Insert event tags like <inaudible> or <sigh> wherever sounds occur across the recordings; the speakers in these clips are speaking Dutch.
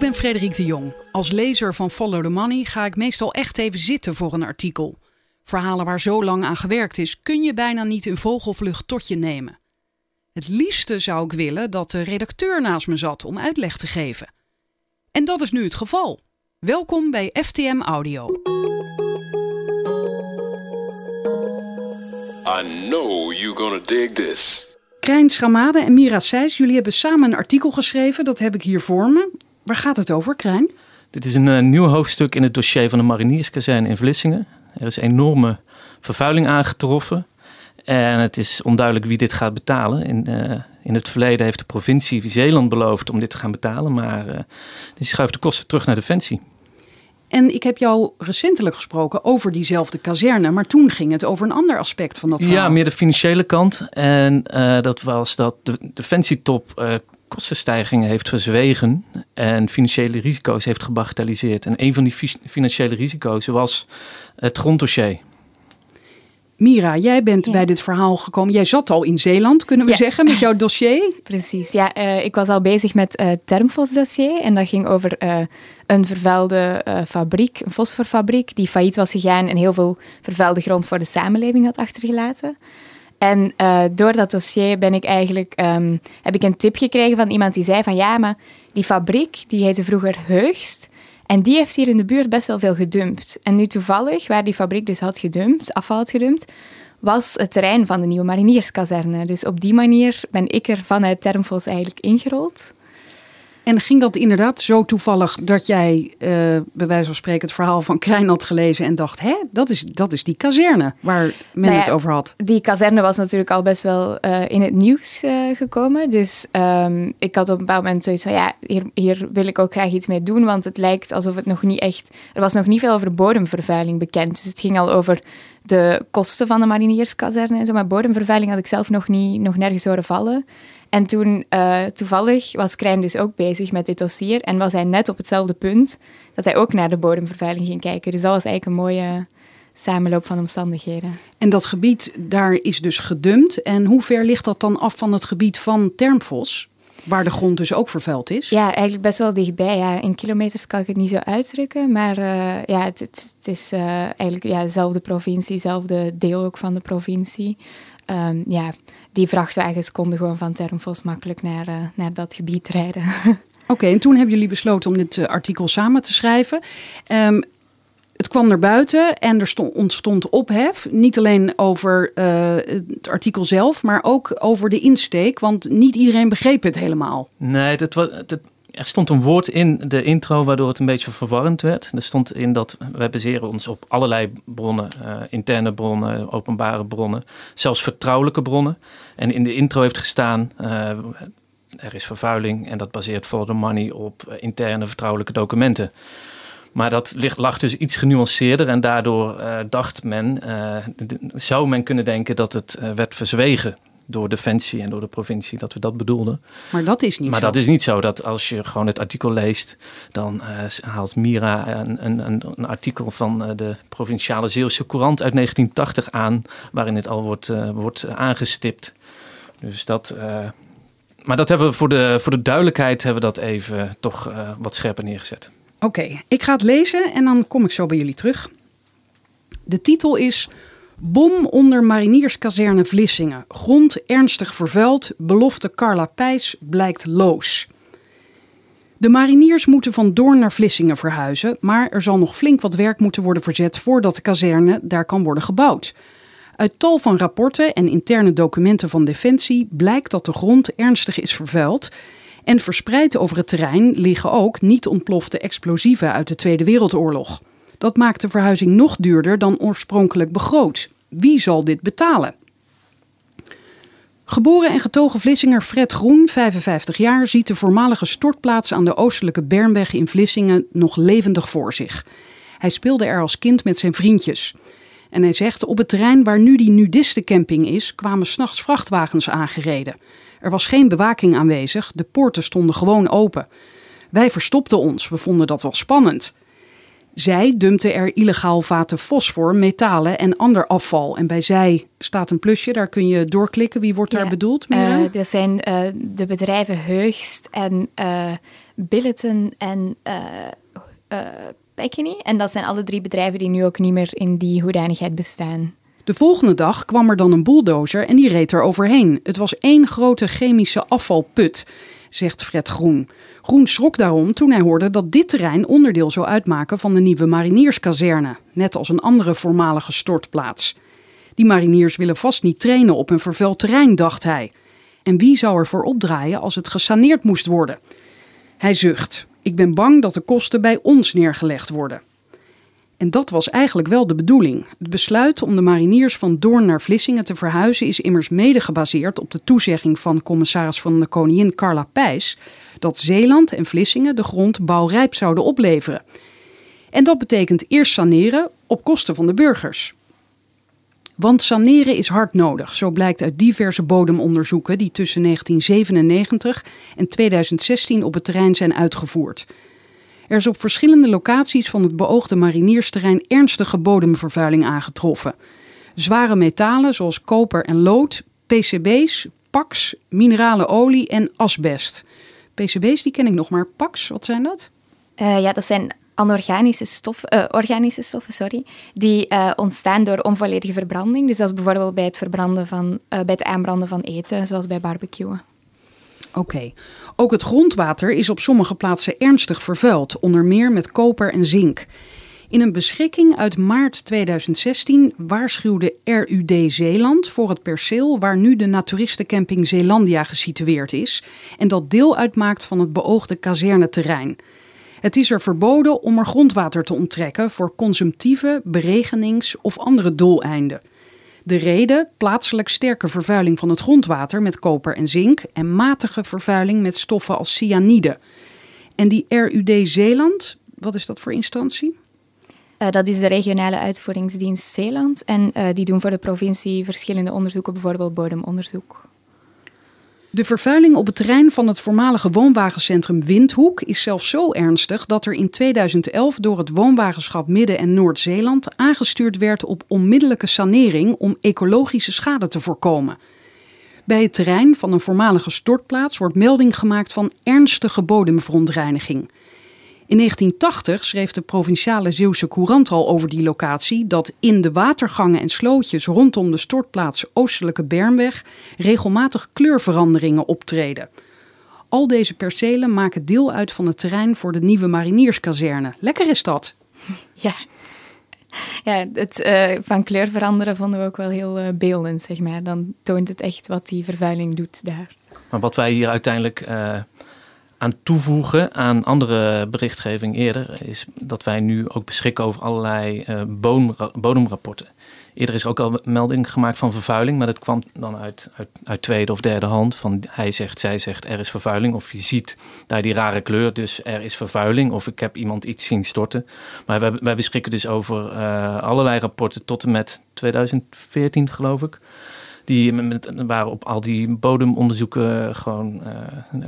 ben Frederik de Jong. Als lezer van Follow the Money ga ik meestal echt even zitten voor een artikel. Verhalen waar zo lang aan gewerkt is, kun je bijna niet in vogelvlucht tot je nemen. Het liefste zou ik willen dat de redacteur naast me zat om uitleg te geven. En dat is nu het geval. Welkom bij FTM Audio. I know you're gonna dig this. Krijn Schramade en Mira Seijs, jullie hebben samen een artikel geschreven. Dat heb ik hier voor me. Waar gaat het over, Krijn? Dit is een uh, nieuw hoofdstuk in het dossier van de Marinierskazerne in Vlissingen. Er is enorme vervuiling aangetroffen. En het is onduidelijk wie dit gaat betalen. In, uh, in het verleden heeft de provincie Zeeland beloofd om dit te gaan betalen. Maar uh, die schuift de kosten terug naar Defensie. En ik heb jou recentelijk gesproken over diezelfde kazerne, maar toen ging het over een ander aspect van dat verhaal. Ja, meer de financiële kant. En uh, dat was dat de defensietop uh, kostenstijgingen heeft verzwegen en financiële risico's heeft gebagatelliseerd. En een van die financiële risico's was het gronddossier. Mira, jij bent ja. bij dit verhaal gekomen. Jij zat al in Zeeland, kunnen we ja. zeggen, met jouw dossier. <laughs> Precies, ja. Uh, ik was al bezig met het uh, Termfos dossier. En dat ging over uh, een vervuilde fabriek, een fosforfabriek, die failliet was gegaan en heel veel vervuilde grond voor de samenleving had achtergelaten. En door dat dossier ben ik eigenlijk, um, heb ik een tip gekregen van iemand die zei van ja, maar die fabriek, die heette vroeger Heugst. En die heeft hier in de buurt best wel veel gedumpt. En nu toevallig, waar die fabriek dus had gedumpt, afval had gedumpt, was het terrein van de nieuwe marinierskazerne. Dus op die manier ben ik er vanuit Termfos eigenlijk ingerold. En ging dat inderdaad zo toevallig dat jij, uh, bij wijze van spreken, het verhaal van Krijn had gelezen en dacht: hè, dat is, dat is die kazerne waar men nou ja, het over had? Die kazerne was natuurlijk al best wel uh, in het nieuws uh, gekomen. Dus um, ik had op een bepaald moment zoiets van: ja, hier, hier wil ik ook graag iets mee doen, want het lijkt alsof het nog niet echt. Er was nog niet veel over bodemvervuiling bekend. Dus het ging al over de kosten van de marinierskazerne en zo. Maar bodemvervuiling had ik zelf nog, niet, nog nergens horen vallen. En toen, uh, toevallig, was Krijn dus ook bezig met dit dossier. En was hij net op hetzelfde punt dat hij ook naar de bodemvervuiling ging kijken. Dus dat was eigenlijk een mooie samenloop van omstandigheden. En dat gebied, daar is dus gedumpt. En hoe ver ligt dat dan af van het gebied van Termfos? Waar de grond dus ook vervuild is? Ja, eigenlijk best wel dichtbij. Ja. In kilometers kan ik het niet zo uitdrukken. Maar uh, ja, het, het, het is uh, eigenlijk ja, dezelfde provincie, dezelfde deel ook van de provincie. Um, ja, die vrachtwagens konden gewoon van Termfos makkelijk naar, uh, naar dat gebied rijden. <laughs> Oké, okay, en toen hebben jullie besloten om dit uh, artikel samen te schrijven. Um, het kwam naar buiten en er stond, ontstond ophef. Niet alleen over uh, het artikel zelf, maar ook over de insteek. Want niet iedereen begreep het helemaal. Nee, dat was, dat, er stond een woord in de intro waardoor het een beetje verwarrend werd. Er stond in dat we baseren ons op allerlei bronnen, uh, interne bronnen, openbare bronnen, zelfs vertrouwelijke bronnen. En in de intro heeft gestaan, uh, er is vervuiling en dat baseert the Money op interne vertrouwelijke documenten. Maar dat ligt, lag dus iets genuanceerder en daardoor dacht men, zou men kunnen denken dat het werd verzwegen door Defensie en door de provincie dat we dat bedoelden. Maar dat is niet maar zo. dat is niet zo. Dat als je gewoon het artikel leest, dan uh, haalt Mira een, een, een, artikel van uh, de provinciale Zeeuwse Courant uit 1980 aan, waarin het al wordt, uh, wordt aangestipt. Dus dat. maar dat hebben we voor de, voor de duidelijkheid hebben we dat even toch wat scherper neergezet. Oké, okay, ik ga het lezen en dan kom ik zo bij jullie terug. De titel is Bom onder marinierskazerne Vlissingen. Grond ernstig vervuild. Belofte Carla Pijs blijkt loos. De mariniers moeten van Doorn naar Vlissingen verhuizen, maar er zal nog flink wat werk moeten worden verzet voordat de kazerne daar kan worden gebouwd. Uit tal van rapporten en interne documenten van Defensie blijkt dat de grond ernstig is vervuild. En verspreid over het terrein liggen ook niet ontplofte explosieven uit de Tweede Wereldoorlog. Dat maakt de verhuizing nog duurder dan oorspronkelijk begroot. Wie zal dit betalen? Geboren en getogen Vlissinger Fred Groen, 55 jaar, ziet de voormalige stortplaats aan de oostelijke Bernweg in Vlissingen nog levendig voor zich. Hij speelde er als kind met zijn vriendjes. En hij zegt, op het terrein waar nu die nudistencamping is, kwamen s'nachts vrachtwagens aangereden. Er was geen bewaking aanwezig, de poorten stonden gewoon open. Wij verstopten ons, we vonden dat wel spannend. Zij dumpte er illegaal vaten fosfor, metalen en ander afval. En bij zij staat een plusje, daar kun je doorklikken. Wie wordt daar Ja. bedoeld? Eh, dat zijn eh, de bedrijven Heugst en eh Billiton en eh eh, Pekeny. En dat zijn alle drie bedrijven die nu ook niet meer in die hoedanigheid bestaan. De volgende dag kwam er dan een bulldozer en die reed er overheen. Het was één grote chemische afvalput, zegt Fred Groen. Groen schrok daarom toen hij hoorde dat dit terrein onderdeel zou uitmaken van de nieuwe marinierskazerne, net als een andere voormalige stortplaats. Die mariniers willen vast niet trainen op een vervuild terrein, dacht hij. En wie zou ervoor opdraaien als het gesaneerd moest worden? Hij zucht. Ik ben bang dat de kosten bij ons neergelegd worden. En dat was eigenlijk wel de bedoeling. Het besluit om de mariniers van Doorn naar Vlissingen te verhuizen is immers mede gebaseerd op de toezegging van commissaris van de Koningin Carla Pijs dat Zeeland en Vlissingen de grond bouwrijp zouden opleveren. En dat betekent eerst saneren op kosten van de burgers. Want saneren is hard nodig, zo blijkt uit diverse bodemonderzoeken die tussen 1997 en 2016 op het terrein zijn uitgevoerd. Er is op verschillende locaties van het beoogde mariniersterrein ernstige bodemvervuiling aangetroffen. Zware metalen zoals koper en lood, PCB's, PAX, minerale olie en asbest. PCB's die ken ik nog maar. PAX, wat zijn dat? Eh, ja, dat zijn anorganische stoffen, eh, organische stoffen, sorry, die eh, ontstaan door onvolledige verbranding. Dus dat is bijvoorbeeld bij het, verbranden van, bij het aanbranden van eten, zoals bij barbecuen. Oké. Ook het grondwater is op sommige plaatsen ernstig vervuild, onder meer met koper en zink. In een beschikking uit maart 2016 waarschuwde RUD Zeeland voor het perceel waar nu de naturistencamping Zeelandia gesitueerd is en dat deel uitmaakt van het beoogde kazerneterrein. Het is er verboden om er grondwater te onttrekken voor consumptieve, beregenings- of andere doeleinden. De reden: plaatselijk sterke vervuiling van het grondwater met koper en zink en matige vervuiling met stoffen als cyanide. En die RUD Zeeland, wat is dat voor instantie? Eh, dat is de regionale uitvoeringsdienst Zeeland. En eh, die doen voor de provincie verschillende onderzoeken, bijvoorbeeld bodemonderzoek. De vervuiling op het terrein van het voormalige woonwagencentrum Windhoek is zelfs zo ernstig dat er in 2011 door het woonwagenschap Midden- en Noord-Zeeland aangestuurd werd op onmiddellijke sanering om ecologische schade te voorkomen. Bij het terrein van een voormalige stortplaats wordt melding gemaakt van ernstige bodemverontreiniging. In 1980 schreef de provinciale Zeeuwse Courant al over die locatie dat in de watergangen en slootjes rondom de stortplaats Oostelijke Bernweg regelmatig kleurveranderingen optreden. Al deze percelen maken deel uit van het terrein voor de nieuwe marinierskazerne. Lekker is dat. <laughs> Ja, ja het eh, van kleur veranderen vonden we ook wel heel eh, beeldend, zeg maar. Dan toont het echt wat die vervuiling doet daar. Maar wat wij hier uiteindelijk eh, aan toevoegen aan andere berichtgeving eerder, is dat wij nu ook beschikken over allerlei eh, bodemra- bodemrapporten. Eerder is ook al melding gemaakt van vervuiling, maar dat kwam dan uit, uit, uit tweede of derde hand. Van hij zegt, zij zegt, er is vervuiling. Of je ziet daar die rare kleur, dus er is vervuiling. Of ik heb iemand iets zien storten. Maar wij, wij beschikken dus over eh, allerlei rapporten tot en met 2014, geloof ik. Die met, met- waren op al die bodemonderzoeken gewoon, eh,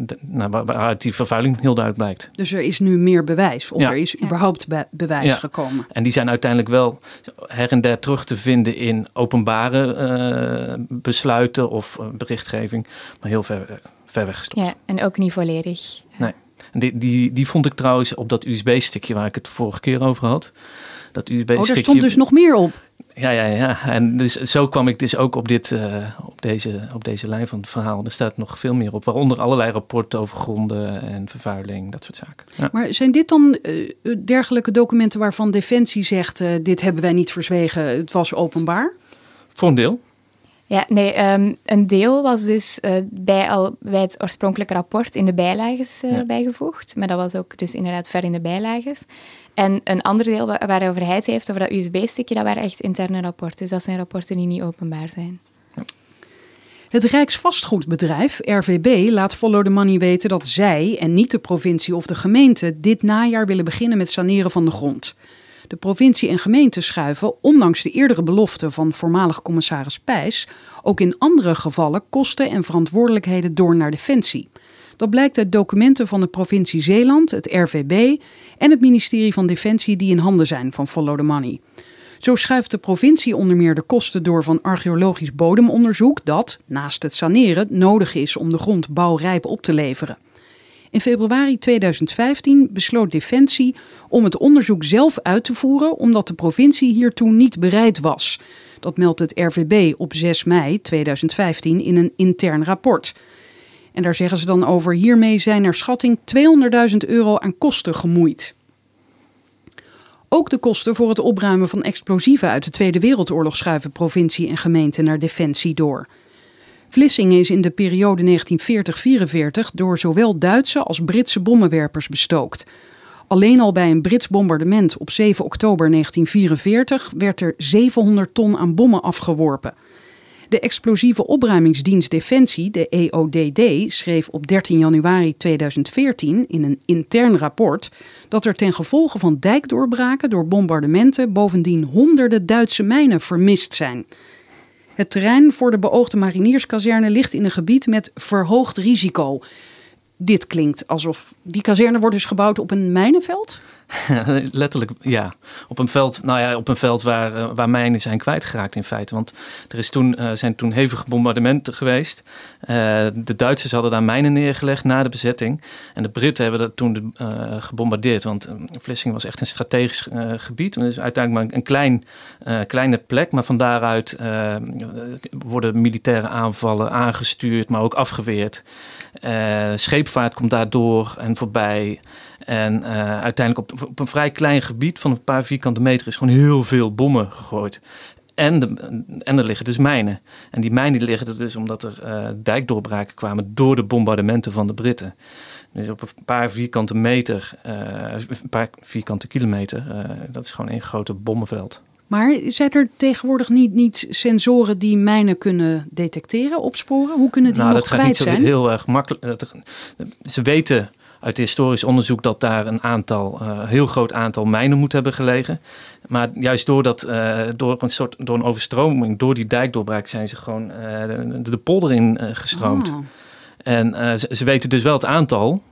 de- nou, waar- waaruit die vervuiling heel duidelijk blijkt. Dus er is nu meer bewijs. Of Ja. er is überhaupt be- bewijs Ja. gekomen. En die zijn uiteindelijk wel her en der terug te vinden in openbare eh, besluiten of berichtgeving, maar heel ver, ver weggestopt. Ja, en ook niet volledig. Nee. En die, die, die vond ik trouwens op dat USB-stikje waar ik het vorige keer over had. Dat USB-stikje. Oh, daar stond dus nog meer op. Ja, ja, ja. En dus, zo kwam ik dus ook op, dit, eh, op, deze, op deze lijn van het verhaal. Er staat nog veel meer op, waaronder allerlei rapporten over gronden en vervuiling, dat soort zaken. Ja. Maar zijn dit dan eh, dergelijke documenten waarvan Defensie zegt: eh, dit hebben wij niet verzwegen, het was openbaar? Voor een deel. Ja, nee, ehm, een deel was dus eh, bij, al, bij het oorspronkelijke rapport in de bijlages eh, Ja. bijgevoegd. Maar dat was ook dus inderdaad ver in de bijlages. En een ander deel wa- waarover hij het heeft, over dat USB-stickje, dat waren echt interne rapporten. Dus dat zijn rapporten die niet openbaar zijn. Het Rijksvastgoedbedrijf, RVB, laat Follow the Money weten dat zij, en niet de provincie of de gemeente, dit najaar willen beginnen met saneren van de grond. De provincie en gemeente schuiven, ondanks de eerdere belofte van voormalig commissaris Pijs, ook in andere gevallen kosten en verantwoordelijkheden door naar Defensie. Dat blijkt uit documenten van de provincie Zeeland, het RVB en het ministerie van Defensie die in handen zijn van Follow the Money. Zo schuift de provincie onder meer de kosten door van archeologisch bodemonderzoek dat, naast het saneren, nodig is om de grond bouwrijp op te leveren. In februari 2015 besloot Defensie om het onderzoek zelf uit te voeren omdat de provincie hiertoe niet bereid was. Dat meldt het RVB op 6 mei 2015 in een intern rapport. En daar zeggen ze dan over: hiermee zijn er schatting 200.000 euro aan kosten gemoeid. Ook de kosten voor het opruimen van explosieven uit de Tweede Wereldoorlog schuiven provincie en gemeente naar Defensie door. Vlissingen is in de periode 1940-44 door zowel Duitse als Britse bommenwerpers bestookt. Alleen al bij een Brits bombardement op 7 oktober 1944 werd er 700 ton aan bommen afgeworpen. De explosieve opruimingsdienst Defensie, de EODD, schreef op 13 januari 2014 in een intern rapport dat er ten gevolge van dijkdoorbraken door bombardementen bovendien honderden Duitse mijnen vermist zijn. Het terrein voor de beoogde marinierskazerne ligt in een gebied met verhoogd risico. Dit klinkt alsof die kazerne wordt dus gebouwd op een mijnenveld? <laughs> Letterlijk, ja. Op een veld, nou ja, op een veld waar, uh, waar mijnen zijn kwijtgeraakt in feite. Want er is toen, uh, zijn toen hevige bombardementen geweest. Uh, de Duitsers hadden daar mijnen neergelegd na de bezetting. En de Britten hebben dat toen gebombardeerd. Want Vlissingen was echt een strategisch gebied. Het is uiteindelijk maar een klein, kleine plek. Maar van daaruit worden militaire aanvallen aangestuurd, maar ook afgeweerd. scheepvaart komt daardoor en voorbij. En uh, uiteindelijk op, op, een vrij klein gebied van een paar vierkante meter is gewoon heel veel bommen gegooid. En, de, en er liggen dus mijnen. En die mijnen die liggen er dus omdat er uh, dijkdoorbraken kwamen door de bombardementen van de Britten. Dus op een paar vierkante meter, uh, een paar vierkante kilometer, dat is gewoon één grote bommenveld. Maar zijn er tegenwoordig niet, niet sensoren die mijnen kunnen detecteren, opsporen? Hoe kunnen die nou, nog dat gaat niet zijn? Zo heel erg makkelijk. Ze weten uit historisch onderzoek dat daar een aantal, uh, heel groot aantal mijnen moet hebben gelegen. Maar juist door, dat, uh, door, een soort, door een overstroming, door die dijkdoorbraak, zijn ze gewoon de, de, polder in gestroomd. Oh. En ze, ze, weten dus wel het aantal,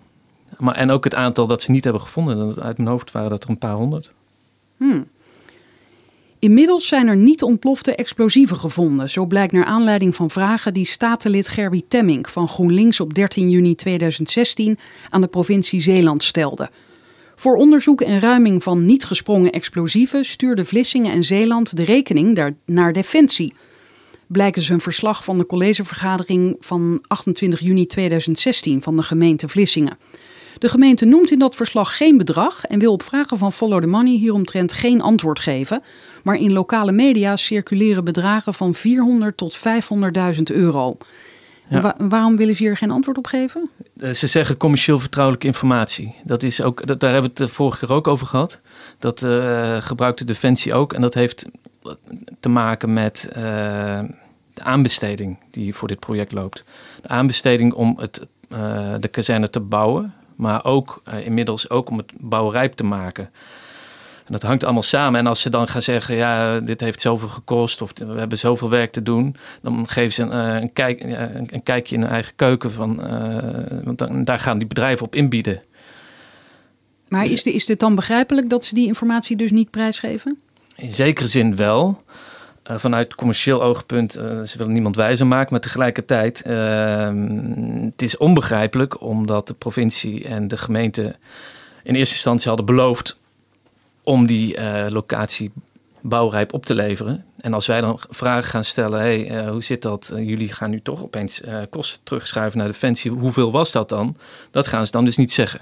maar, en ook het aantal dat ze niet hebben gevonden. Uit mijn hoofd waren dat er een paar honderd. Hmm. Inmiddels zijn er niet ontplofte explosieven gevonden. Zo blijkt naar aanleiding van vragen die statenlid Gerby Temmink van GroenLinks op 13 juni 2016 aan de provincie Zeeland stelde. Voor onderzoek en ruiming van niet gesprongen explosieven stuurde Vlissingen en Zeeland de rekening naar Defensie. Blijken ze een verslag van de collegevergadering van 28 juni 2016 van de gemeente Vlissingen. De gemeente noemt in dat verslag geen bedrag en wil op vragen van Follow the Money hieromtrent geen antwoord geven. Maar in lokale media circuleren bedragen van 400 tot 500.000 euro. Ja. Wa waarom willen ze hier geen antwoord op geven? Ze zeggen commercieel vertrouwelijke informatie. Dat is ook, dat, daar hebben we het de vorige keer ook over gehad. Dat uh, gebruikt de Defensie ook. En dat heeft te maken met uh, de aanbesteding die voor dit project loopt. De aanbesteding om het, uh, de kazerne te bouwen maar ook inmiddels ook om het bouwrijp te maken. En dat hangt allemaal samen. En als ze dan gaan zeggen, ja, dit heeft zoveel gekost of we hebben zoveel werk te doen, dan geven ze een, uh, een, kijk, uh, een kijkje in hun eigen keuken van, want dan, daar gaan die bedrijven op inbieden. Maar is, de, is dit dan begrijpelijk dat ze die informatie dus niet prijsgeven? In zekere zin wel. Uh, vanuit commercieel oogpunt, uh, ze willen niemand wijzer maken, maar tegelijkertijd, uh, het is onbegrijpelijk omdat de provincie en de gemeente in eerste instantie hadden beloofd om die eh, locatie bouwrijp op te leveren. En als wij dan vragen gaan stellen, hey, hoe zit dat? jullie gaan nu toch opeens kosten terugschuiven naar Defensie. Hoeveel was dat dan? Dat gaan ze dan dus niet zeggen.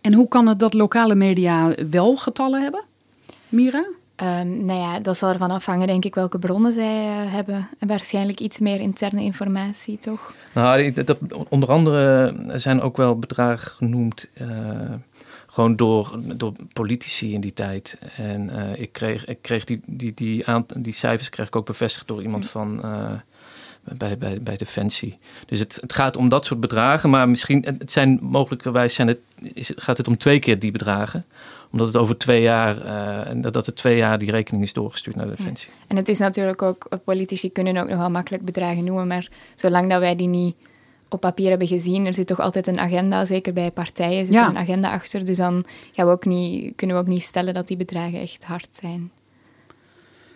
En hoe kan het dat lokale media wel getallen hebben? Mira? Um, nou ja, dat zal ervan afhangen, denk ik, welke bronnen zij uh, hebben. En waarschijnlijk iets meer interne informatie, toch? Nou, dat, onder andere zijn ook wel bedragen genoemd, uh, gewoon door, door politici in die tijd. En uh, ik kreeg, ik kreeg die, die, die, aan, die cijfers kreeg ik ook bevestigd door iemand van bij, bij, bij Defensie. Dus het, het gaat om dat soort bedragen, maar misschien, het zijn mogelijkerwijs zijn het, is, gaat het om twee keer die bedragen omdat het over twee jaar, uh, dat het twee jaar die rekening is doorgestuurd naar de Defensie. Ja. En het is natuurlijk ook, politici kunnen ook nogal makkelijk bedragen noemen, maar zolang dat wij die niet op papier hebben gezien, er zit toch altijd een agenda, zeker bij partijen zit Ja. er een agenda achter. Dus dan gaan we ook niet, kunnen we ook niet stellen dat die bedragen echt hard zijn.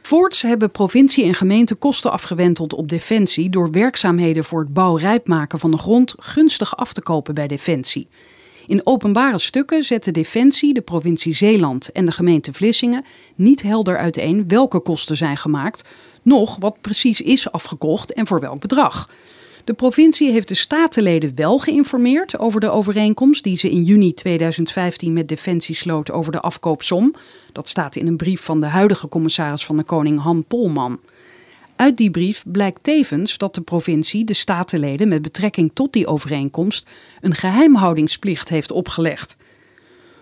Voorts hebben provincie en gemeente kosten afgewenteld op defensie door werkzaamheden voor het bouwrijp maken van de grond gunstig af te kopen bij defensie. In openbare stukken zetten Defensie, de provincie Zeeland en de gemeente Vlissingen niet helder uiteen welke kosten zijn gemaakt, noch wat precies is afgekocht en voor welk bedrag. De provincie heeft de statenleden wel geïnformeerd over de overeenkomst die ze in juni 2015 met Defensie sloot over de afkoopsom. Dat staat in een brief van de huidige commissaris van de Koning Han Polman. Uit die brief blijkt tevens dat de provincie de statenleden met betrekking tot die overeenkomst een geheimhoudingsplicht heeft opgelegd.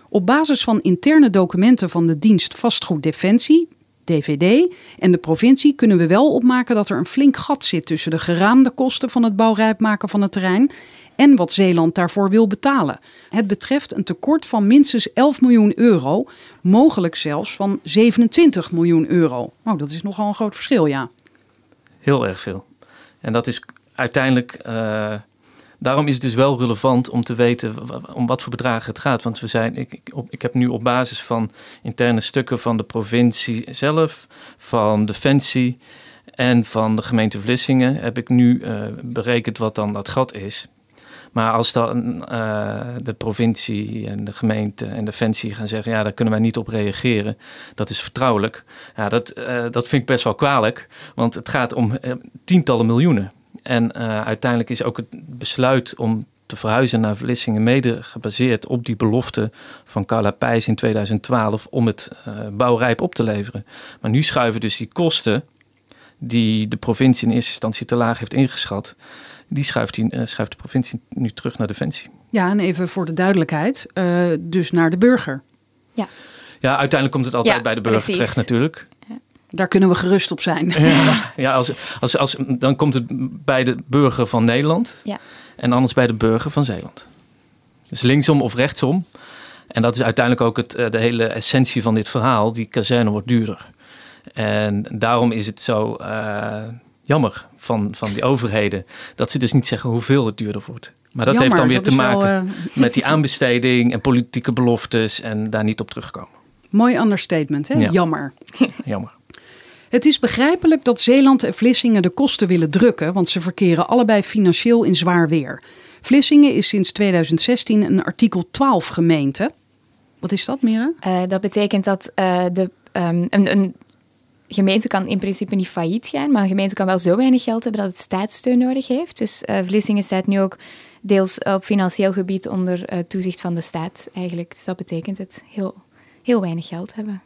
Op basis van interne documenten van de dienst Vastgoed Defensie, DVD, en de provincie kunnen we wel opmaken dat er een flink gat zit tussen de geraamde kosten van het bouwrijp maken van het terrein en wat Zeeland daarvoor wil betalen. Het betreft een tekort van minstens 11 miljoen euro, mogelijk zelfs van 27 miljoen euro. Nou, dat is nogal een groot verschil, ja. Heel erg veel. En dat is uiteindelijk. eh, daarom is het dus wel relevant om te weten om wat voor bedragen het gaat. Want we zijn, ik, ik, heb nu op basis van interne stukken van de provincie zelf, van Defensie en van de gemeente Vlissingen, heb ik nu eh, berekend wat dan dat gat is. Maar als dan eh, de provincie en de gemeente en Defensie gaan zeggen: ja, daar kunnen wij niet op reageren, dat is vertrouwelijk. Ja, dat, eh, dat vind ik best wel kwalijk, want het gaat om tientallen miljoenen. En eh, uiteindelijk is ook het besluit om te verhuizen naar Vlissingen mede gebaseerd op die belofte van Carla Pijs in 2012 om het eh, bouwrijp op te leveren. Maar nu schuiven dus die kosten die de provincie in eerste instantie te laag heeft ingeschat, die schuift, die, eh, schuift de provincie nu terug naar Defensie. Ja, en even voor de duidelijkheid, eh, dus naar de burger. Ja, uiteindelijk komt het altijd Ja, bij de burger precies. terecht natuurlijk. Daar kunnen we gerust op zijn. Ja, <laughs> ja als, als, als, dan komt het bij de burger van Nederland Ja. en anders bij de burger van Zeeland. Dus linksom of rechtsom. En dat is uiteindelijk ook het, eh, de hele essentie van dit verhaal. Die kazerne wordt duurder. En daarom is het zo eh, jammer van, van die overheden dat ze dus niet zeggen hoeveel het duurder wordt. Maar dat heeft dan weer te wel, maken eh, met die <laughs> aanbesteding en politieke beloftes en daar niet op terugkomen. mooi understatement, hè? Ja. Jammer. Jammer. Het is begrijpelijk dat Zeeland en Vlissingen de kosten willen drukken, want ze verkeren allebei financieel in zwaar weer. Vlissingen is sinds 2016 een artikel 12 gemeente. Wat is dat, Mira? Eh, dat betekent dat eh, de, ehm, een, een gemeente kan in principe niet failliet gaan, maar een gemeente kan wel zo weinig geld hebben dat het staatssteun nodig heeft. Dus eh, Vlissingen staat nu ook deels op financieel gebied onder toezicht van de staat eigenlijk. Dus dat betekent het heel, heel weinig geld hebben.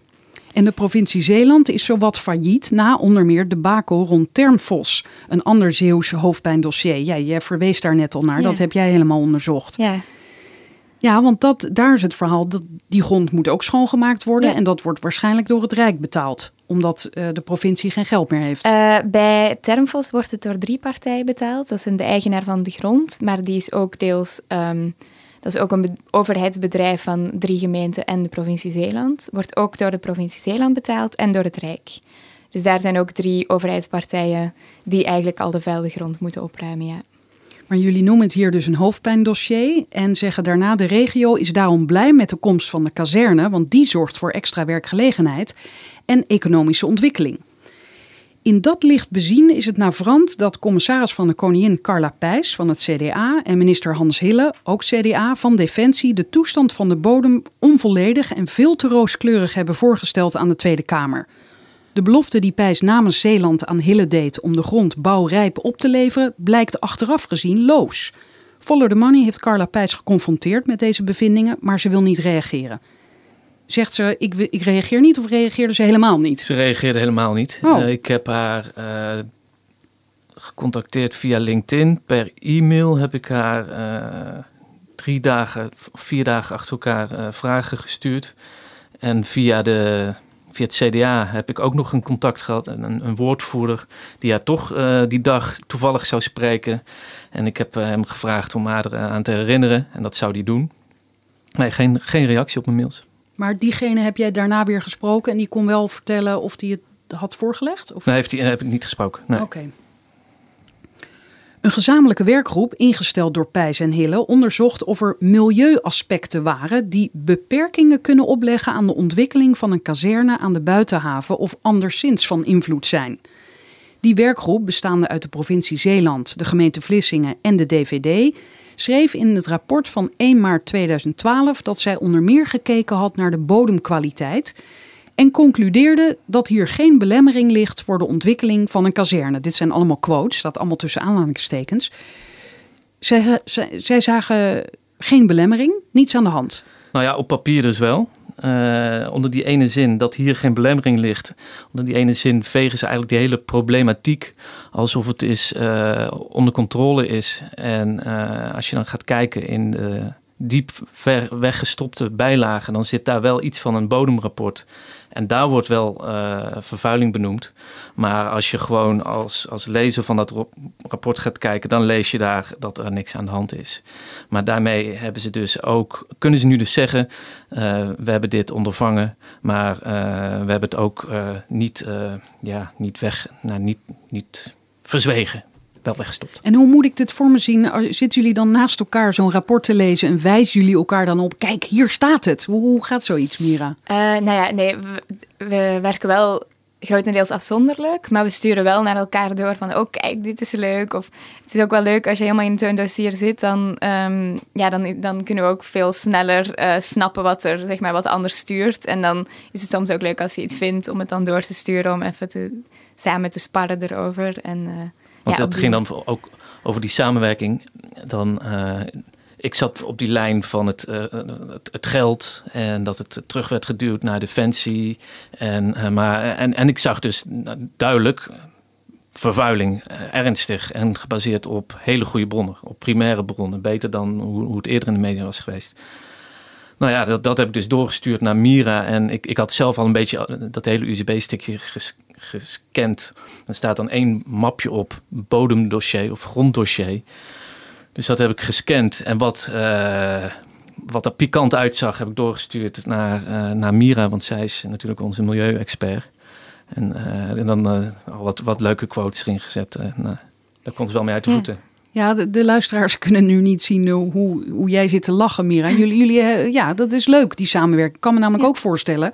En de provincie Zeeland is zowat failliet na onder meer de bakel rond Termfos. Een ander Zeeuws hoofdpijndossier. Ja, jij verwees daar net al naar. Ja. Dat heb jij helemaal onderzocht. Ja, Ja, want dat, daar is het verhaal. Dat die grond moet ook schoongemaakt worden. Ja. En dat wordt waarschijnlijk door het Rijk betaald. Omdat eh, de provincie geen geld meer heeft. Eh, bij Termfos wordt het door drie partijen betaald. Dat zijn de eigenaar van de grond, maar die is ook deels... ehm, dat is ook een be- overheidsbedrijf van drie gemeenten en de provincie Zeeland. Wordt ook door de provincie Zeeland betaald en door het Rijk. Dus daar zijn ook drie overheidspartijen die eigenlijk al de vuile grond moeten opruimen, ja. Maar jullie noemen het hier dus een hoofdpijndossier. En zeggen daarna de regio is daarom blij met de komst van de kazerne. Want die zorgt voor extra werkgelegenheid en economische ontwikkeling. In dat licht bezien is het navrant dat commissaris van de Koningin Carla Pijs van het CDA en minister Hans Hille, ook CDA, van Defensie de toestand van de bodem onvolledig en veel te rooskleurig hebben voorgesteld aan de Tweede Kamer. De belofte die Pijs namens Zeeland aan Hille deed om de grond bouwrijp op te leveren, blijkt achteraf gezien loos. Follow the Money heeft Carla Pijs geconfronteerd met deze bevindingen, maar ze wil niet reageren. Zegt ze, ik, ik reageer niet of reageerde ze helemaal niet? Ze reageerde helemaal niet. Oh. Eh, ik heb haar eh, gecontacteerd via LinkedIn. Per e-mail heb ik haar eh, drie dagen, vier dagen achter elkaar vragen gestuurd. En via, de, via het CDA heb ik ook nog een contact gehad. en Een, een woordvoerder die haar toch die dag toevallig zou spreken. En ik heb hem gevraagd om haar eraan te herinneren. En dat zou hij doen. Nee, geen, geen reactie op mijn mails. Maar diegene heb jij daarna weer gesproken en die kon wel vertellen of die het had voorgelegd? Of? Nee, heeft hij, heb ik niet gesproken. Nee. Oké. Een gezamenlijke werkgroep, ingesteld door Pijs en Hille, onderzocht of er milieuaspecten waren die beperkingen kunnen opleggen aan de ontwikkeling van een kazerne aan de buitenhaven of anderszins van invloed zijn. Die werkgroep, bestaande uit de provincie Zeeland, de gemeente Vlissingen en de DVD, schreef in het rapport van 1 maart 2012 dat zij onder meer gekeken had naar de bodemkwaliteit en concludeerde dat hier geen belemmering ligt voor de ontwikkeling van een kazerne. Dit zijn allemaal quotes, staat allemaal tussen aanhalingstekens. Zij, zij, zagen geen belemmering, niets aan de hand. Nou ja, op papier dus wel. Uh, onder die ene zin dat hier geen belemmering ligt. Onder die ene zin vegen ze eigenlijk die hele problematiek alsof het is, uh, onder controle is. En uh, als je dan gaat kijken in de diep ver weggestopte bijlagen, dan zit daar wel iets van een bodemrapport. En daar wordt wel uh, vervuiling benoemd. Maar als je gewoon als, als lezer van dat rapport gaat kijken, dan lees je daar dat er niks aan de hand is. Maar daarmee hebben ze dus ook, kunnen ze nu dus zeggen, uh, we hebben dit ondervangen, maar uh, we hebben het ook niet, ja, niet weg, nou, niet, niet verzwegen wel weggestopt. En hoe moet ik dit voor me zien? Zitten jullie dan naast elkaar zo'n rapport te lezen en wijzen jullie elkaar dan op? Kijk, hier staat het. Hoe, hoe gaat zoiets, Mira? Uh, nou ja, nee, we, we, werken wel grotendeels afzonderlijk, maar we sturen wel naar elkaar door van, oh kijk, dit is leuk. Of het is ook wel leuk als je helemaal in zo'n dossier zit, dan, um, ja, dan, dan kunnen we ook veel sneller uh, snappen wat er, zeg maar, wat anders stuurt. En dan is het soms ook leuk als je iets vindt om het dan door te sturen, om even te, samen te sparren erover. En, uh, want ja, dat ging dan ook over die samenwerking. Dan, uh, ik zat op die lijn van het, uh, het, het, geld en dat het terug werd geduwd naar defensie. En, uh, maar, en, en ik zag dus duidelijk vervuiling, ernstig en gebaseerd op hele goede bronnen, op primaire bronnen, beter dan hoe, hoe het eerder in de media was geweest. Nou ja, dat, dat heb ik dus doorgestuurd naar Mira. En ik, ik had zelf al een beetje dat hele USB-stickje ges, gescand. Er staat dan één mapje op, bodemdossier of gronddossier. Dus dat heb ik gescand. En wat, uh, wat er pikant uitzag, heb ik doorgestuurd naar, uh, naar Mira, want zij is natuurlijk onze milieuexpert. En, uh, en dan al wat, wat leuke quotes erin gezet. nou, daar komt het wel mee uit de voeten. Ja, de, de, luisteraars kunnen nu niet zien hoe, hoe jij zit te lachen, Mira. Jullie, jullie, ja, dat is leuk, die samenwerking. Ik kan me namelijk ja. ook voorstellen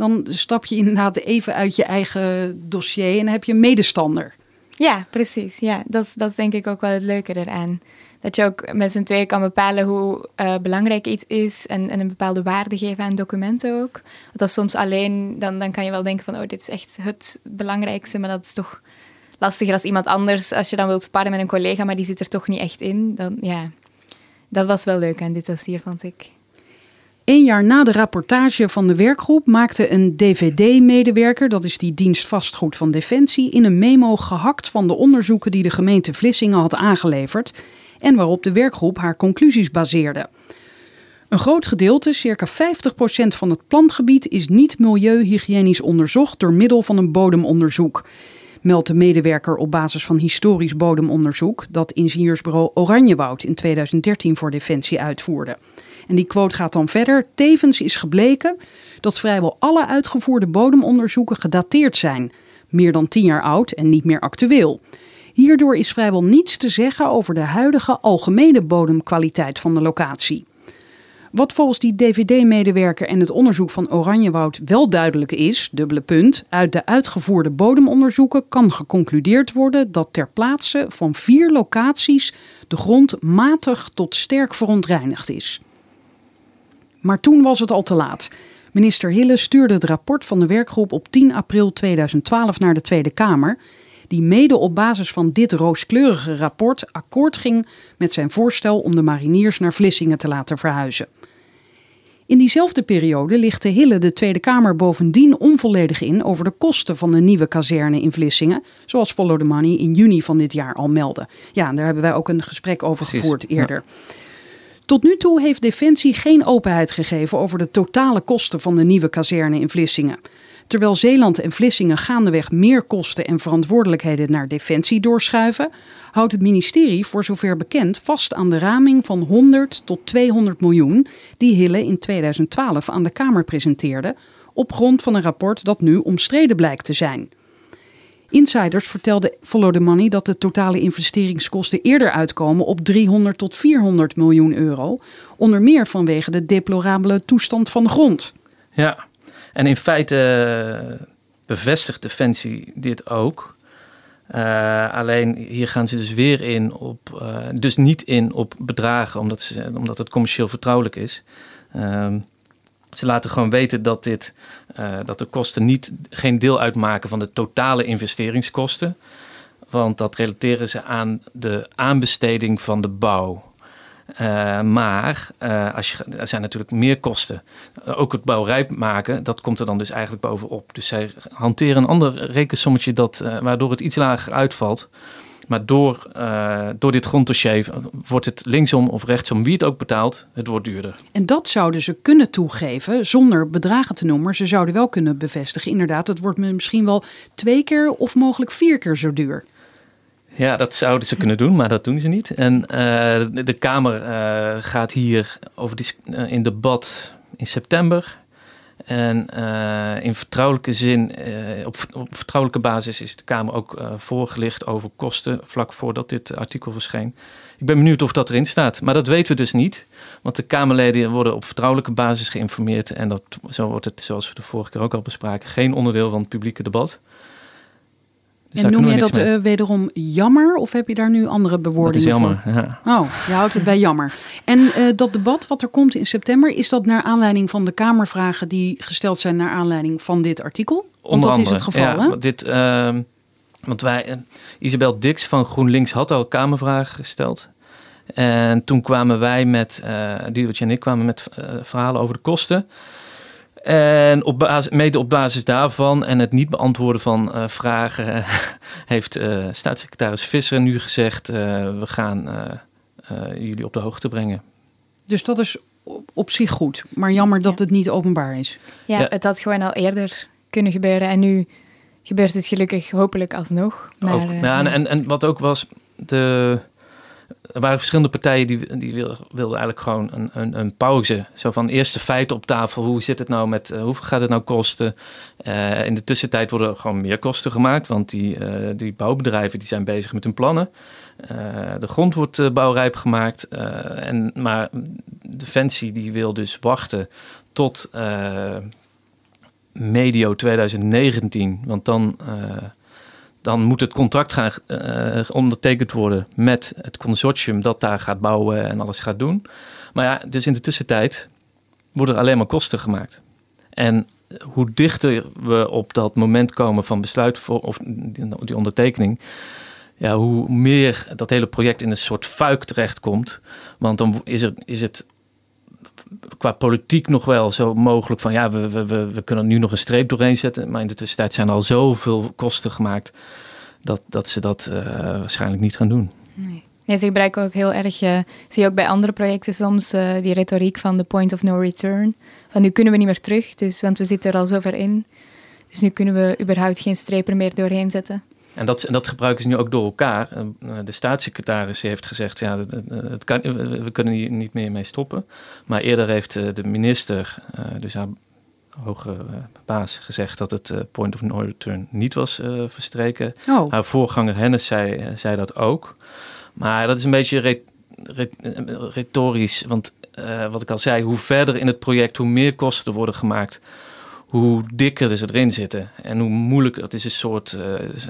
dan stap je inderdaad even uit je eigen dossier en heb je een medestander. Ja, precies. Ja, dat, dat is denk ik ook wel het leuke eraan. Dat je ook met z'n tweeën kan bepalen hoe uh, belangrijk iets is en, en, een bepaalde waarde geven aan documenten ook. Want dat soms alleen, dan, dan kan je wel denken van, oh, dit is echt het belangrijkste, maar dat is toch lastiger als iemand anders. Als je dan wilt sparren met een collega, maar die zit er toch niet echt in, dan ja, dat was wel leuk aan dit dossier, vond ik. Een jaar na de rapportage van de werkgroep maakte een DVD-medewerker, dat is die dienst vastgoed van Defensie, in een memo gehakt van de onderzoeken die de gemeente Vlissingen had aangeleverd en waarop de werkgroep haar conclusies baseerde. Een groot gedeelte, circa 50% van het plantgebied, is niet milieuhygiënisch onderzocht door middel van een bodemonderzoek. Meldt de medewerker op basis van historisch bodemonderzoek dat ingenieursbureau Oranjewoud in 2013 voor Defensie uitvoerde. En die quote gaat dan verder. Tevens is gebleken dat vrijwel alle uitgevoerde bodemonderzoeken gedateerd zijn. Meer dan tien jaar oud en niet meer actueel. Hierdoor is vrijwel niets te zeggen over de huidige algemene bodemkwaliteit van de locatie. Wat volgens die DVD-medewerker en het onderzoek van Oranjewoud wel duidelijk is, dubbele punt, uit de uitgevoerde bodemonderzoeken kan geconcludeerd worden dat ter plaatse van vier locaties de grond matig tot sterk verontreinigd is. Maar toen was het al te laat. Minister Hille stuurde het rapport van de werkgroep op 10 april 2012 naar de Tweede Kamer, die mede op basis van dit rooskleurige rapport akkoord ging met zijn voorstel om de mariniers naar Vlissingen te laten verhuizen. In diezelfde periode lichtte Hille de Tweede Kamer bovendien onvolledig in over de kosten van de nieuwe kazerne in Vlissingen, zoals Follow the Money in juni van dit jaar al meldde. Ja, daar hebben wij ook een gesprek over Precies, gevoerd eerder. Ja. Tot nu toe heeft Defensie geen openheid gegeven over de totale kosten van de nieuwe kazerne in Vlissingen. Terwijl Zeeland en Vlissingen gaandeweg meer kosten en verantwoordelijkheden naar Defensie doorschuiven, houdt het ministerie voor zover bekend vast aan de raming van 100 tot 200 miljoen die Hille in 2012 aan de Kamer presenteerde, op grond van een rapport dat nu omstreden blijkt te zijn. Insiders vertelden Follow the Money dat de totale investeringskosten eerder uitkomen op 300 tot 400 miljoen euro. Onder meer vanwege de deplorabele toestand van de grond. Ja, en in feite eh, bevestigt Defensie dit ook. Uh, alleen hier gaan ze dus weer in op, uh, dus niet in op bedragen, omdat, ze, omdat het commercieel vertrouwelijk is. Uh, ze laten gewoon weten dat, dit, uh, dat de kosten niet, geen deel uitmaken van de totale investeringskosten. Want dat relateren ze aan de aanbesteding van de bouw. Uh, maar uh, als je, er zijn natuurlijk meer kosten. Ook het bouwrijp maken, dat komt er dan dus eigenlijk bovenop. Dus zij hanteren een ander rekensommetje dat, waardoor het iets lager uitvalt. Maar door, door dit gronddossier wordt het linksom of rechtsom, wie het ook betaalt, het wordt duurder. En dat zouden ze kunnen toegeven zonder bedragen te noemen. Ze zouden wel kunnen bevestigen, inderdaad, het wordt misschien wel twee keer of mogelijk vier keer zo duur. Ja, dat zouden ze kunnen doen, maar dat doen ze niet. En uh, de, Kamer uh, gaat hier over in debat in september. En in vertrouwelijke zin, op, op, vertrouwelijke basis is de Kamer ook voorgelicht over kosten vlak voordat dit artikel verscheen. Ik ben benieuwd of dat erin staat, maar dat weten we dus niet. Want de Kamerleden worden op vertrouwelijke basis geïnformeerd. En dat, zo wordt het, zoals we de vorige keer ook al bespraken, geen onderdeel van het publieke debat. Dus en noem je dat uh, wederom jammer of heb je daar nu andere bewoordingen voor? Dat is jammer, ja. Oh, je houdt het bij jammer. En uh, dat debat wat er komt in september, is dat naar aanleiding van de Kamervragen die gesteld zijn naar aanleiding van dit artikel? Onder Want dat andere, is het geval, ja, hè? Dit, uh, want wij, Isabel Dix van GroenLinks had al Kamervragen gesteld. En toen kwamen wij met, uh, en ik kwamen met verhalen over de kosten. En op basis, mede op basis daarvan en het niet beantwoorden van uh, vragen, <laughs> heeft uh, staatssecretaris Visser nu gezegd: uh, we gaan jullie op de hoogte brengen. Dus dat is op zich goed, maar jammer dat ja. het niet openbaar is. Ja, ja, het had gewoon al eerder kunnen gebeuren en nu gebeurt het gelukkig hopelijk alsnog. Maar, ook, ja, en, en wat ook was, de, er waren verschillende partijen die, die wilden, eigenlijk gewoon een, een, een, pauze. Zo van eerste feiten op tafel. Hoe zit het nou met, uh, hoeveel gaat het nou kosten? Uh, in de tussentijd worden er gewoon meer kosten gemaakt. Want die, uh, die bouwbedrijven die zijn bezig met hun plannen. de grond wordt bouwrijp gemaakt. en, maar Defensie die wil dus wachten tot medio 2019. Want dan dan moet het contract gaan uh, ondertekend worden met het consortium dat daar gaat bouwen en alles gaat doen. Maar ja, dus in de tussentijd worden er alleen maar kosten gemaakt. En hoe dichter we op dat moment komen van besluit voor, of die ondertekening, ja, hoe meer dat hele project in een soort fuik terechtkomt. Want dan is, er, is het qua politiek nog wel zo mogelijk van ja, we, we, we kunnen nu nog een streep doorheen zetten. Maar in de tussentijd zijn er al zoveel kosten gemaakt dat, dat ze dat uh, waarschijnlijk niet gaan doen. Nee. Ze gebruiken ook heel erg, uh, zie je ook bij andere projecten soms, uh, die retoriek van de point of no return. Van nu kunnen we niet meer terug, dus, want we zitten er al zo ver in. Dus nu kunnen we überhaupt geen streep er meer doorheen zetten. En dat, dat gebruiken ze nu ook door elkaar. De staatssecretaris heeft gezegd, ja, het kan, we kunnen hier niet meer mee stoppen. Maar eerder heeft de minister, dus haar hogere baas, gezegd dat het point of no return niet was verstreken. Oh. Haar voorganger Hennis zei, zei dat ook. Maar dat is een beetje retorisch, want wat ik al zei, hoe verder in het project, hoe meer kosten er worden gemaakt hoe dikker is het erin zitten. En hoe moeilijker, het is een soort, uh,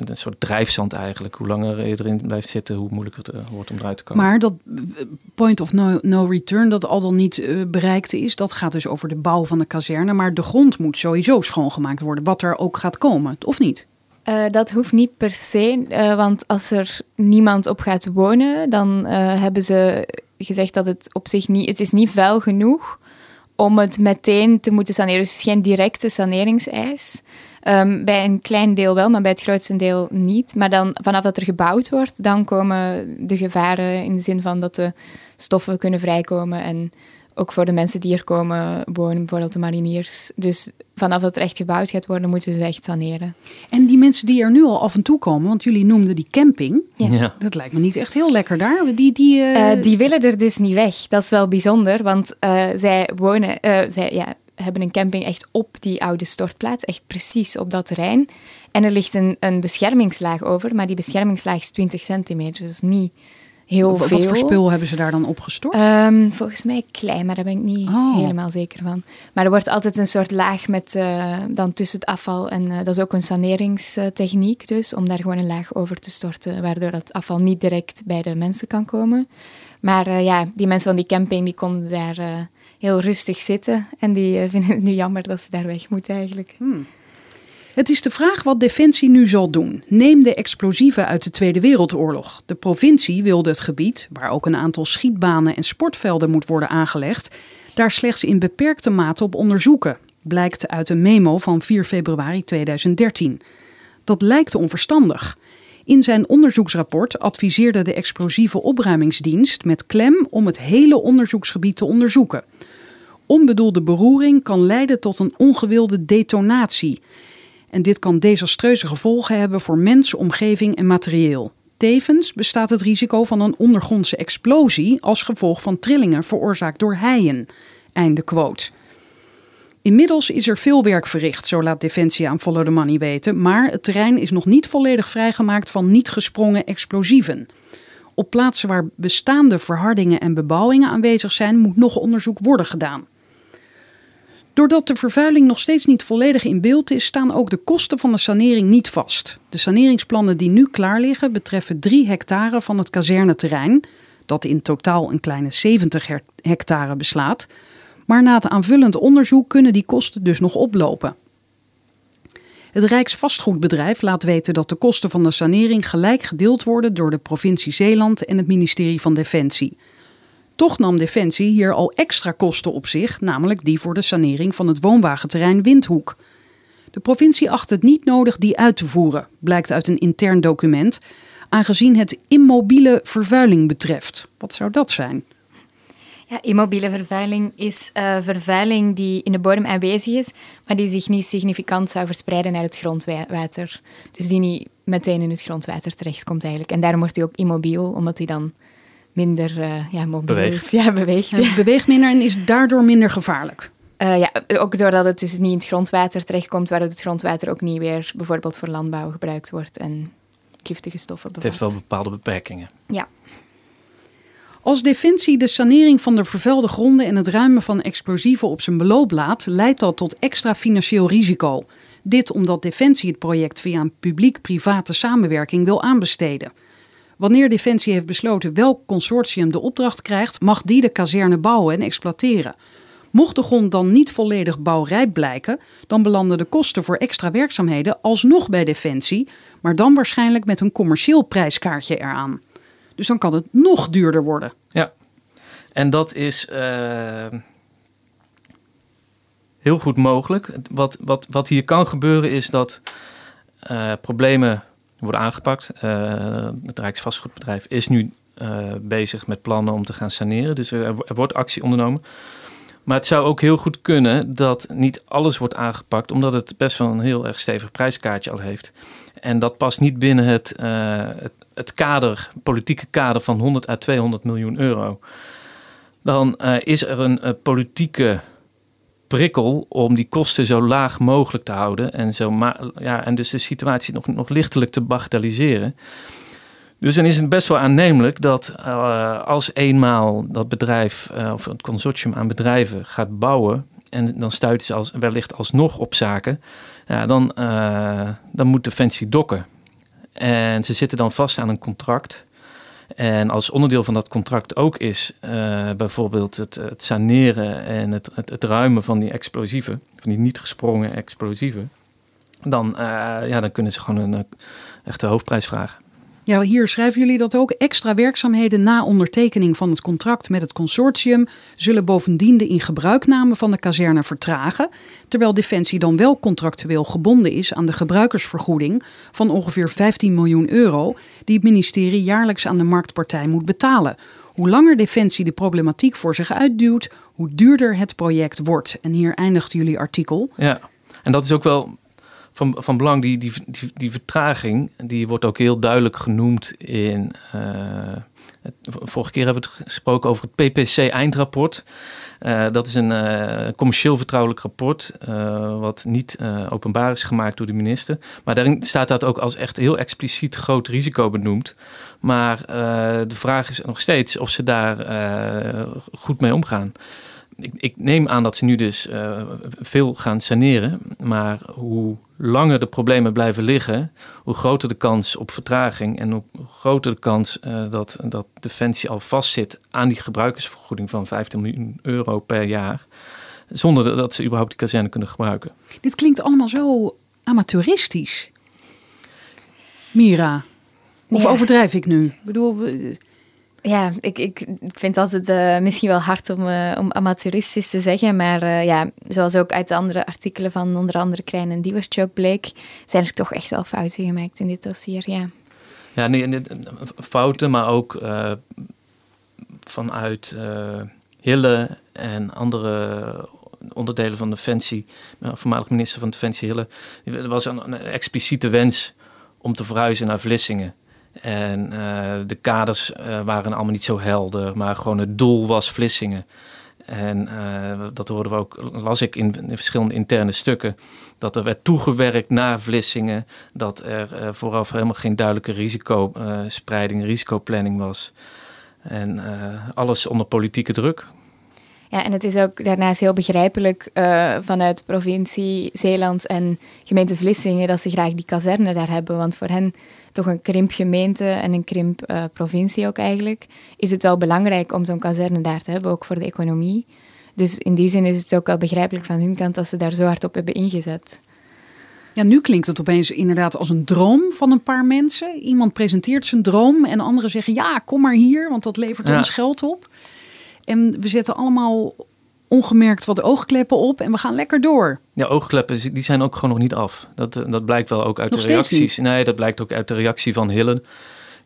een soort drijfzand eigenlijk. Hoe langer je erin blijft zitten, hoe moeilijker het uh, wordt om eruit te komen. Maar dat point of no, no return, dat al dan niet uh, bereikt is, dat gaat dus over de bouw van de kazerne. Maar de grond moet sowieso schoongemaakt worden, wat er ook gaat komen, of niet? Uh, dat hoeft niet per se, uh, want als er niemand op gaat wonen, dan uh, hebben ze gezegd dat het op zich niet, het is niet vuil genoeg om het meteen te moeten saneren. Dus het is geen directe saneringseis. Um, bij een klein deel wel, maar bij het grootste deel niet. Maar dan vanaf dat er gebouwd wordt, dan komen de gevaren in de zin van dat de stoffen kunnen vrijkomen en ook voor de mensen die er komen wonen, bijvoorbeeld de mariniers. Dus vanaf dat er echt gebouwd gaat worden, moeten ze echt saneren. En die mensen die er nu al af en toe komen, want jullie noemden die camping. Ja. Ja. Dat lijkt me niet echt heel lekker daar. Die, die, uh... Uh, die willen er dus niet weg. Dat is wel bijzonder, want uh, zij wonen, zij, ja, hebben een camping echt op die oude stortplaats, echt precies op dat terrein. En er ligt een, een beschermingslaag over, maar die beschermingslaag is 20 centimeter, dus niet heel Wat veel. voor spul hebben ze daar dan opgestort? Ehm, volgens mij klei, maar daar ben ik niet Oh. helemaal zeker van. Maar er wordt altijd een soort laag met eh, dan tussen het afval en eh, dat is ook een saneringstechniek dus, om daar gewoon een laag over te storten, waardoor dat afval niet direct bij de mensen kan komen. Maar eh, ja, die mensen van die camping die konden daar heel rustig zitten en die <laughs> vinden het nu jammer dat ze daar weg moeten eigenlijk. Het is de vraag wat Defensie nu zal doen. Neem de explosieven uit de Tweede Wereldoorlog. De provincie wilde het gebied, waar ook een aantal schietbanen en sportvelden moet worden aangelegd, daar slechts in beperkte mate op onderzoeken, blijkt uit een memo van 4 februari 2013. Dat lijkt onverstandig. In zijn onderzoeksrapport adviseerde de explosieve opruimingsdienst met klem om het hele onderzoeksgebied te onderzoeken. Onbedoelde beroering kan leiden tot een ongewilde detonatie. En dit kan desastreuze gevolgen hebben voor mens, omgeving en materieel. Tevens bestaat het risico van een ondergrondse explosie als gevolg van trillingen veroorzaakt door heien. Inmiddels is er veel werk verricht, zo laat Defensie aan Follow the Money weten, maar het terrein is nog niet volledig vrijgemaakt van niet gesprongen explosieven. Op plaatsen waar bestaande verhardingen en bebouwingen aanwezig zijn, moet nog onderzoek worden gedaan. Doordat de vervuiling nog steeds niet volledig in beeld is, staan ook de kosten van de sanering niet vast. De saneringsplannen die nu klaar liggen betreffen 3 hectare van het kazerneterrein, dat in totaal een kleine 70 her- hectare beslaat. Maar na het aanvullend onderzoek kunnen die kosten dus nog oplopen. Het Rijksvastgoedbedrijf laat weten dat de kosten van de sanering gelijk gedeeld worden door de provincie Zeeland en het ministerie van Defensie. Toch nam Defensie hier al extra kosten op zich, namelijk die voor de sanering van het woonwagenterrein Windhoek. De provincie acht het niet nodig die uit te voeren, blijkt uit een intern document, aangezien het immobiele vervuiling betreft. Wat zou dat zijn? Ja, immobiele vervuiling is eh, vervuiling die in de bodem aanwezig is, maar die zich niet significant zou verspreiden naar het grondwater. Dus die niet meteen in het grondwater terechtkomt eigenlijk. En daarom wordt die ook immobiel, omdat die dan minder eh, ja, mobiel Beweegt. is. <laughs> Ja, beweegt. Het beweegt minder en is daardoor minder gevaarlijk. Eh, ja, ook doordat het dus niet in het grondwater terechtkomt, waardoor het grondwater ook niet weer bijvoorbeeld voor landbouw gebruikt wordt en giftige stoffen Het bevat. heeft wel bepaalde beperkingen. Ja. Als Defensie de sanering van de vervuilde gronden en het ruimen van explosieven op zijn beloop laat, leidt dat tot extra financieel risico. Dit omdat Defensie het project via een publiek-private samenwerking wil aanbesteden. Wanneer Defensie heeft besloten welk consortium de opdracht krijgt, mag die de kazerne bouwen en exploiteren. Mocht de grond dan niet volledig bouwrijp blijken, dan belanden de kosten voor extra werkzaamheden alsnog bij Defensie, maar dan waarschijnlijk met een commercieel prijskaartje eraan. Dus dan kan het nog duurder worden. Ja, en dat is eh, heel goed mogelijk. Wat, wat, wat hier kan gebeuren is dat eh, problemen worden aangepakt. Eh, het Rijksvastgoedbedrijf is nu eh, bezig met plannen om te gaan saneren. Dus er, er wordt actie ondernomen. Maar het zou ook heel goed kunnen dat niet alles wordt aangepakt, omdat het best wel een heel erg stevig prijskaartje al heeft. En dat past niet binnen het, eh, het, kader, politieke kader van 100 à 200 miljoen euro. Dan is er een politieke prikkel om die kosten zo laag mogelijk te houden. En, zo ja, en dus de situatie nog, nog lichtelijk te bagatelliseren. Dus dan is het best wel aannemelijk dat eh, als eenmaal dat bedrijf eh, of het consortium aan bedrijven gaat bouwen. en dan stuiten ze als, wellicht alsnog op zaken. Ja, dan, eh, dan moet Defensie dokken. En ze zitten dan vast aan een contract. En als onderdeel van dat contract ook is eh, bijvoorbeeld het, het saneren en het, het, het ruimen van die explosieven, van die niet gesprongen explosieven, dan, eh, ja, dan kunnen ze gewoon een eh, echte hoofdprijs vragen. Ja, hier schrijven jullie dat ook. Extra werkzaamheden na ondertekening van het contract met het consortium zullen bovendien de ingebruikname van de kazerne vertragen, terwijl Defensie dan wel contractueel gebonden is aan de gebruikersvergoeding van ongeveer 15 miljoen euro die het ministerie jaarlijks aan de marktpartij moet betalen. Hoe langer Defensie de problematiek voor zich uitduwt, hoe duurder het project wordt. En hier eindigt jullie artikel. Ja, en dat is ook wel van, van belang. Die, die, die, die vertraging, die wordt ook heel duidelijk genoemd in, eh, Vorige keer hebben we het gesproken over het PPC-eindrapport. Uh, dat is een uh, commercieel vertrouwelijk rapport, uh, wat niet openbaar is gemaakt door de minister. Maar daarin staat dat ook als echt heel expliciet groot risico benoemd. Maar de vraag is nog steeds of ze daar goed mee omgaan ik, ik, neem aan dat ze nu dus uh, veel gaan saneren. Maar hoe langer de problemen blijven liggen, hoe groter de kans op vertraging en hoe groter de kans uh, dat, dat Defensie al vastzit aan die gebruikersvergoeding van 15 miljoen euro per jaar. Zonder dat ze überhaupt die kazerne kunnen gebruiken. Dit klinkt allemaal zo amateuristisch. Mira, of overdrijf ik nu? Ik bedoel, ja, ik, ik, ik vind altijd uh, misschien wel hard om, uh, om amateuristisch te zeggen, maar uh, ja, zoals ook uit de andere artikelen van onder andere Klein en Diewertje ook bleek, zijn er toch echt wel fouten gemaakt in dit dossier, ja. Ja, nee, fouten, maar ook vanuit Hille en andere onderdelen van Defensie, voormalig minister van Defensie Hille, was een, een expliciete wens om te verhuizen naar Vlissingen. En uh, de kaders uh, waren allemaal niet zo helder, maar gewoon het doel was Vlissingen. En uh, dat hoorden we ook, las ik in, in, verschillende interne stukken, dat er werd toegewerkt naar Vlissingen, dat er vooraf helemaal geen duidelijke risicospreiding, risicoplanning was. En alles onder politieke druk. Ja, en het is ook daarnaast heel begrijpelijk uh, vanuit provincie Zeeland en gemeente Vlissingen dat ze graag die kazerne daar hebben. Want voor hen, toch een krimp gemeente en een krimp uh, provincie ook eigenlijk, is het wel belangrijk om zo'n kazerne daar te hebben, ook voor de economie. Dus in die zin is het ook wel begrijpelijk van hun kant dat ze daar zo hard op hebben ingezet. Ja, nu klinkt het opeens inderdaad als een droom van een paar mensen. Iemand presenteert zijn droom en anderen zeggen ja, kom maar hier, want dat levert ja. ons geld op. En we zetten allemaal ongemerkt wat oogkleppen op en we gaan lekker door. Ja, oogkleppen die zijn ook gewoon nog niet af. Dat, eh, dat blijkt wel ook uit de reacties. Nee, dat blijkt ook uit de reactie van Hillen.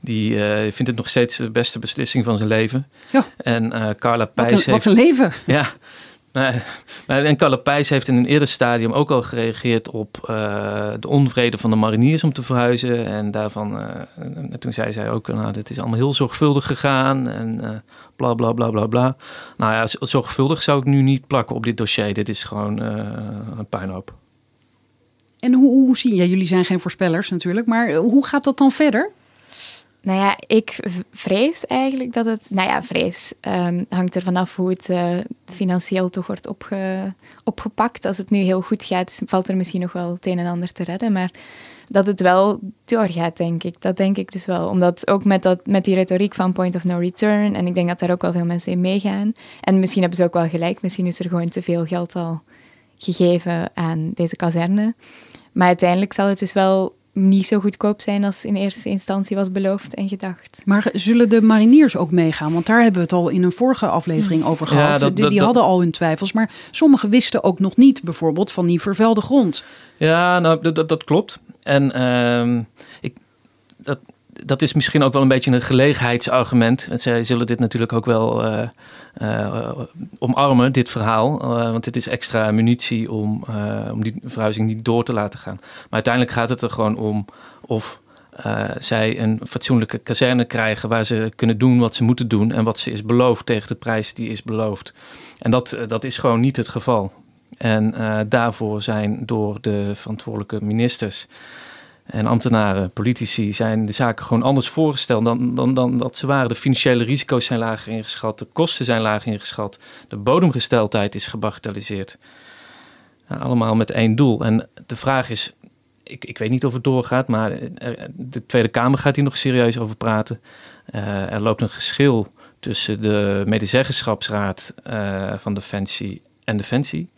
Die uh, vindt het nog steeds de beste beslissing van zijn leven. Ja. En uh, Carla Pijs wat een, Wat een leven. Ja, Nee, en Carla Pijs heeft in een eerder stadium ook al gereageerd op uh, de onvrede van de mariniers om te verhuizen. En daarvan, en toen zei zij ook, nou, dit is allemaal heel zorgvuldig gegaan en uh, bla bla bla bla bla. Nou ja, zorgvuldig zou ik nu niet plakken op dit dossier. Dit is gewoon een puinhoop. En hoe, hoe zie je, jullie zijn geen voorspellers natuurlijk, maar hoe gaat dat dan verder? Nou ja, ik vrees eigenlijk dat het... Nou ja, vrees um, hangt er vanaf hoe het uh, financieel toch wordt opge, opgepakt. Als het nu heel goed gaat, valt er misschien nog wel het een en ander te redden. Maar dat het wel doorgaat, denk ik. Dat denk ik dus wel. Omdat ook met, dat, met die retoriek van point of no return... en ik denk dat daar ook wel veel mensen in meegaan. En misschien hebben ze ook wel gelijk. Misschien is er gewoon te veel geld al gegeven aan deze kazerne. Maar uiteindelijk zal het dus wel niet zo goedkoop zijn als in eerste instantie was beloofd en gedacht. Maar zullen de mariniers ook meegaan? Want daar hebben we het al in een vorige aflevering hm. over gehad. Ja, die, die hadden al hun twijfels, maar sommigen wisten ook nog niet bijvoorbeeld van die vervuilde grond. Ja, nou, dat, dat klopt. En uh, ik, dat, dat is misschien ook wel een beetje een gelegenheidsargument. Zij zullen dit natuurlijk ook wel uh, uh, omarmen, dit verhaal. Uh, want het is extra munitie om, om die verhuizing niet door te laten gaan. Maar uiteindelijk gaat het er gewoon om of zij een fatsoenlijke kazerne krijgen waar ze kunnen doen wat ze moeten doen en wat ze is beloofd tegen de prijs die is beloofd. En dat, dat is gewoon niet het geval. En daarvoor zijn door de verantwoordelijke ministers en ambtenaren, politici zijn de zaken gewoon anders voorgesteld dan, dan, dan dat ze waren. De financiële risico's zijn lager ingeschat, de kosten zijn lager ingeschat, de bodemgesteldheid is gebagatelliseerd. allemaal met één doel. En de vraag is, ik, ik weet niet of het doorgaat, maar de Tweede Kamer gaat hier nog serieus over praten. Uh, er loopt een geschil tussen de medezeggenschapsraad uh, van Defensie en Defensie.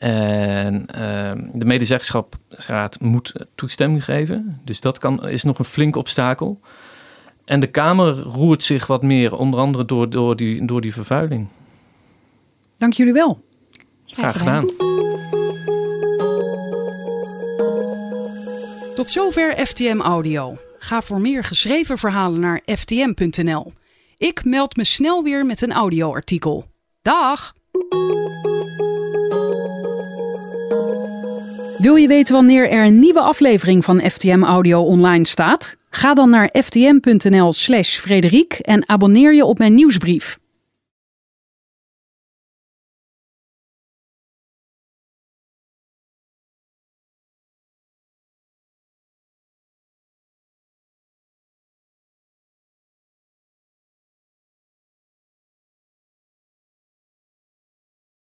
En uh, de medezeggenschapsraad moet toestemming geven. Dus dat kan, is nog een flink obstakel. En de Kamer roert zich wat meer, onder andere door, door, die, door die vervuiling. Dank jullie wel. Graag gedaan. Tot zover FTM Audio. Ga voor meer geschreven verhalen naar ftm.nl. Ik meld me snel weer met een audioartikel. Dag! Wil je weten wanneer er een nieuwe aflevering van FTM Audio online staat? Ga dan naar ftm.nl/slash Frederiek en abonneer je op mijn nieuwsbrief.